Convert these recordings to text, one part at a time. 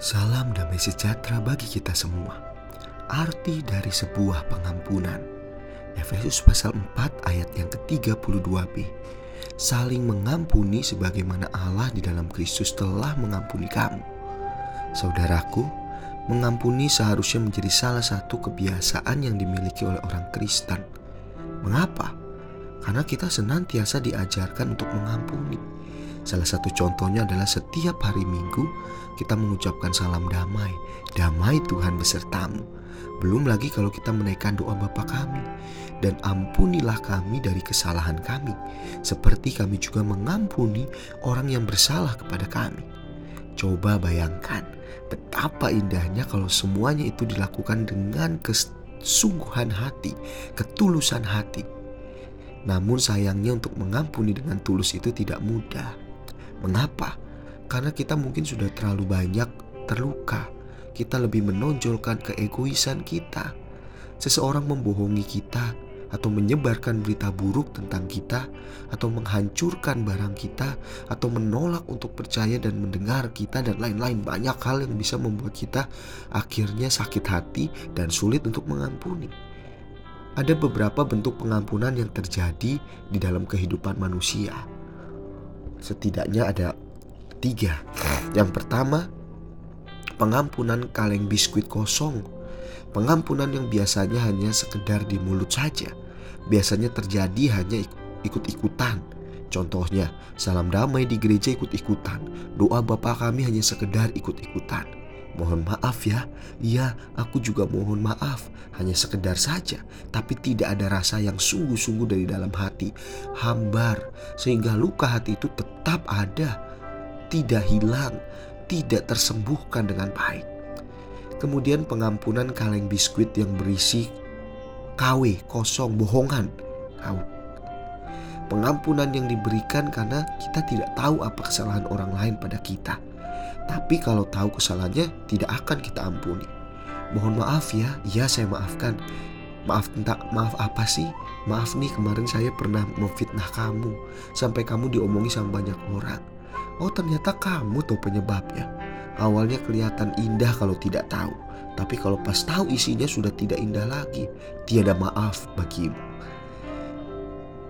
Salam damai sejahtera bagi kita semua. Arti dari sebuah pengampunan. Efesus pasal 4 ayat yang ke-32b. Saling mengampuni sebagaimana Allah di dalam Kristus telah mengampuni kamu. Saudaraku, mengampuni seharusnya menjadi salah satu kebiasaan yang dimiliki oleh orang Kristen. Mengapa? Karena kita senantiasa diajarkan untuk mengampuni. Salah satu contohnya adalah setiap hari Minggu kita mengucapkan salam damai. Damai Tuhan besertamu. Belum lagi kalau kita menaikkan doa Bapa kami. Dan ampunilah kami dari kesalahan kami. Seperti kami juga mengampuni orang yang bersalah kepada kami. Coba bayangkan betapa indahnya kalau semuanya itu dilakukan dengan kesungguhan hati, ketulusan hati. Namun sayangnya untuk mengampuni dengan tulus itu tidak mudah. Mengapa? Karena kita mungkin sudah terlalu banyak terluka. Kita lebih menonjolkan keegoisan kita. Seseorang membohongi kita atau menyebarkan berita buruk tentang kita atau menghancurkan barang kita atau menolak untuk percaya dan mendengar kita dan lain-lain banyak hal yang bisa membuat kita akhirnya sakit hati dan sulit untuk mengampuni. Ada beberapa bentuk pengampunan yang terjadi di dalam kehidupan manusia. Setidaknya ada Tiga, yang pertama, pengampunan kaleng biskuit kosong. Pengampunan yang biasanya hanya sekedar di mulut saja. Biasanya terjadi hanya ikut-ikutan. Contohnya, salam damai di gereja ikut-ikutan. Doa Bapak kami hanya sekedar ikut-ikutan. Mohon maaf ya, iya aku juga mohon maaf Hanya sekedar saja Tapi tidak ada rasa yang sungguh-sungguh dari dalam hati Hambar Sehingga luka hati itu tetap ada tidak hilang, tidak tersembuhkan dengan baik. Kemudian pengampunan kaleng biskuit yang berisi KW, kosong, bohongan. Pengampunan yang diberikan karena kita tidak tahu apa kesalahan orang lain pada kita. Tapi kalau tahu kesalahannya tidak akan kita ampuni. Mohon maaf ya, ya saya maafkan. Maaf tentang maaf apa sih? Maaf nih kemarin saya pernah memfitnah kamu sampai kamu diomongi sama banyak orang. Oh ternyata kamu tuh penyebabnya. Awalnya kelihatan indah kalau tidak tahu. Tapi kalau pas tahu isinya sudah tidak indah lagi. Tiada maaf bagimu.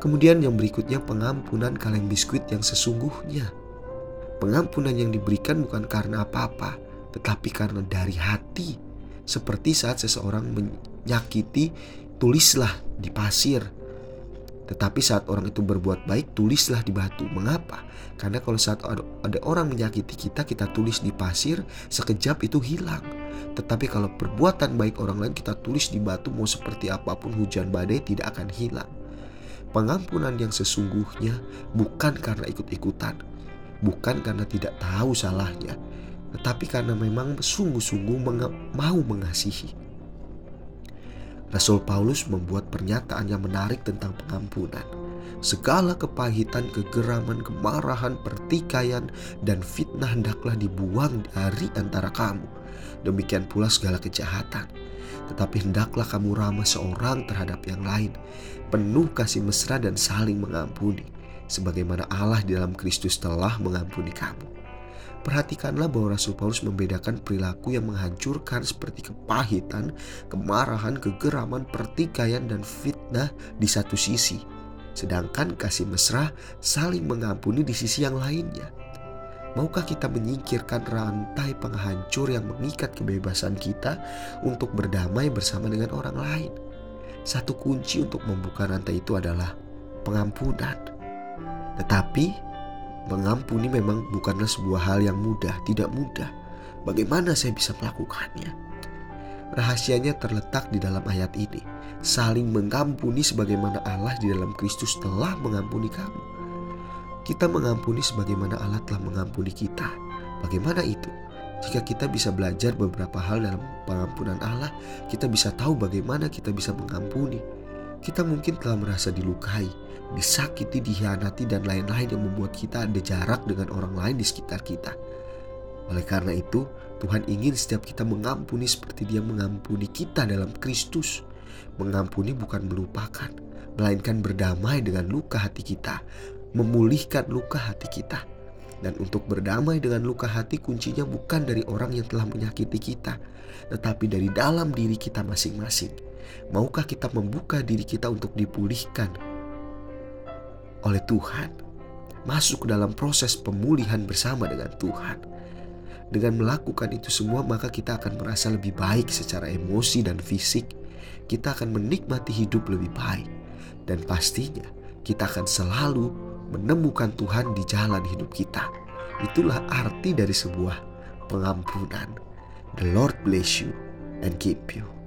Kemudian yang berikutnya pengampunan kaleng biskuit yang sesungguhnya. Pengampunan yang diberikan bukan karena apa-apa, tetapi karena dari hati. Seperti saat seseorang menyakiti, tulislah di pasir tetapi saat orang itu berbuat baik, tulislah di batu. Mengapa? Karena kalau saat ada orang menyakiti kita, kita tulis di pasir, sekejap itu hilang. Tetapi kalau perbuatan baik orang lain kita tulis di batu, mau seperti apa pun hujan badai tidak akan hilang. Pengampunan yang sesungguhnya bukan karena ikut-ikutan, bukan karena tidak tahu salahnya, tetapi karena memang sungguh-sungguh mau mengasihi. Rasul Paulus membuat pernyataan yang menarik tentang pengampunan. Segala kepahitan, kegeraman, kemarahan, pertikaian, dan fitnah hendaklah dibuang dari antara kamu. Demikian pula segala kejahatan. Tetapi hendaklah kamu ramah seorang terhadap yang lain, penuh kasih mesra dan saling mengampuni, sebagaimana Allah di dalam Kristus telah mengampuni kamu. Perhatikanlah bahwa Rasul Paulus membedakan perilaku yang menghancurkan seperti kepahitan, kemarahan, kegeraman, pertikaian, dan fitnah di satu sisi. Sedangkan kasih mesra saling mengampuni di sisi yang lainnya. Maukah kita menyingkirkan rantai penghancur yang mengikat kebebasan kita untuk berdamai bersama dengan orang lain? Satu kunci untuk membuka rantai itu adalah pengampunan. Tetapi Mengampuni memang bukanlah sebuah hal yang mudah, tidak mudah. Bagaimana saya bisa melakukannya? Rahasianya terletak di dalam ayat ini. Saling mengampuni sebagaimana Allah di dalam Kristus telah mengampuni kamu. Kita mengampuni sebagaimana Allah telah mengampuni kita. Bagaimana itu? Jika kita bisa belajar beberapa hal dalam pengampunan Allah, kita bisa tahu bagaimana kita bisa mengampuni. Kita mungkin telah merasa dilukai, disakiti, dihianati, dan lain-lain yang membuat kita ada jarak dengan orang lain di sekitar kita. Oleh karena itu, Tuhan ingin setiap kita mengampuni seperti Dia mengampuni kita dalam Kristus. Mengampuni bukan melupakan, melainkan berdamai dengan luka hati kita, memulihkan luka hati kita. Dan untuk berdamai dengan luka hati kuncinya bukan dari orang yang telah menyakiti kita, tetapi dari dalam diri kita masing-masing. Maukah kita membuka diri kita untuk dipulihkan oleh Tuhan? Masuk dalam proses pemulihan bersama dengan Tuhan. Dengan melakukan itu semua, maka kita akan merasa lebih baik secara emosi dan fisik. Kita akan menikmati hidup lebih baik, dan pastinya kita akan selalu menemukan Tuhan di jalan hidup kita. Itulah arti dari sebuah pengampunan. The Lord bless you and keep you.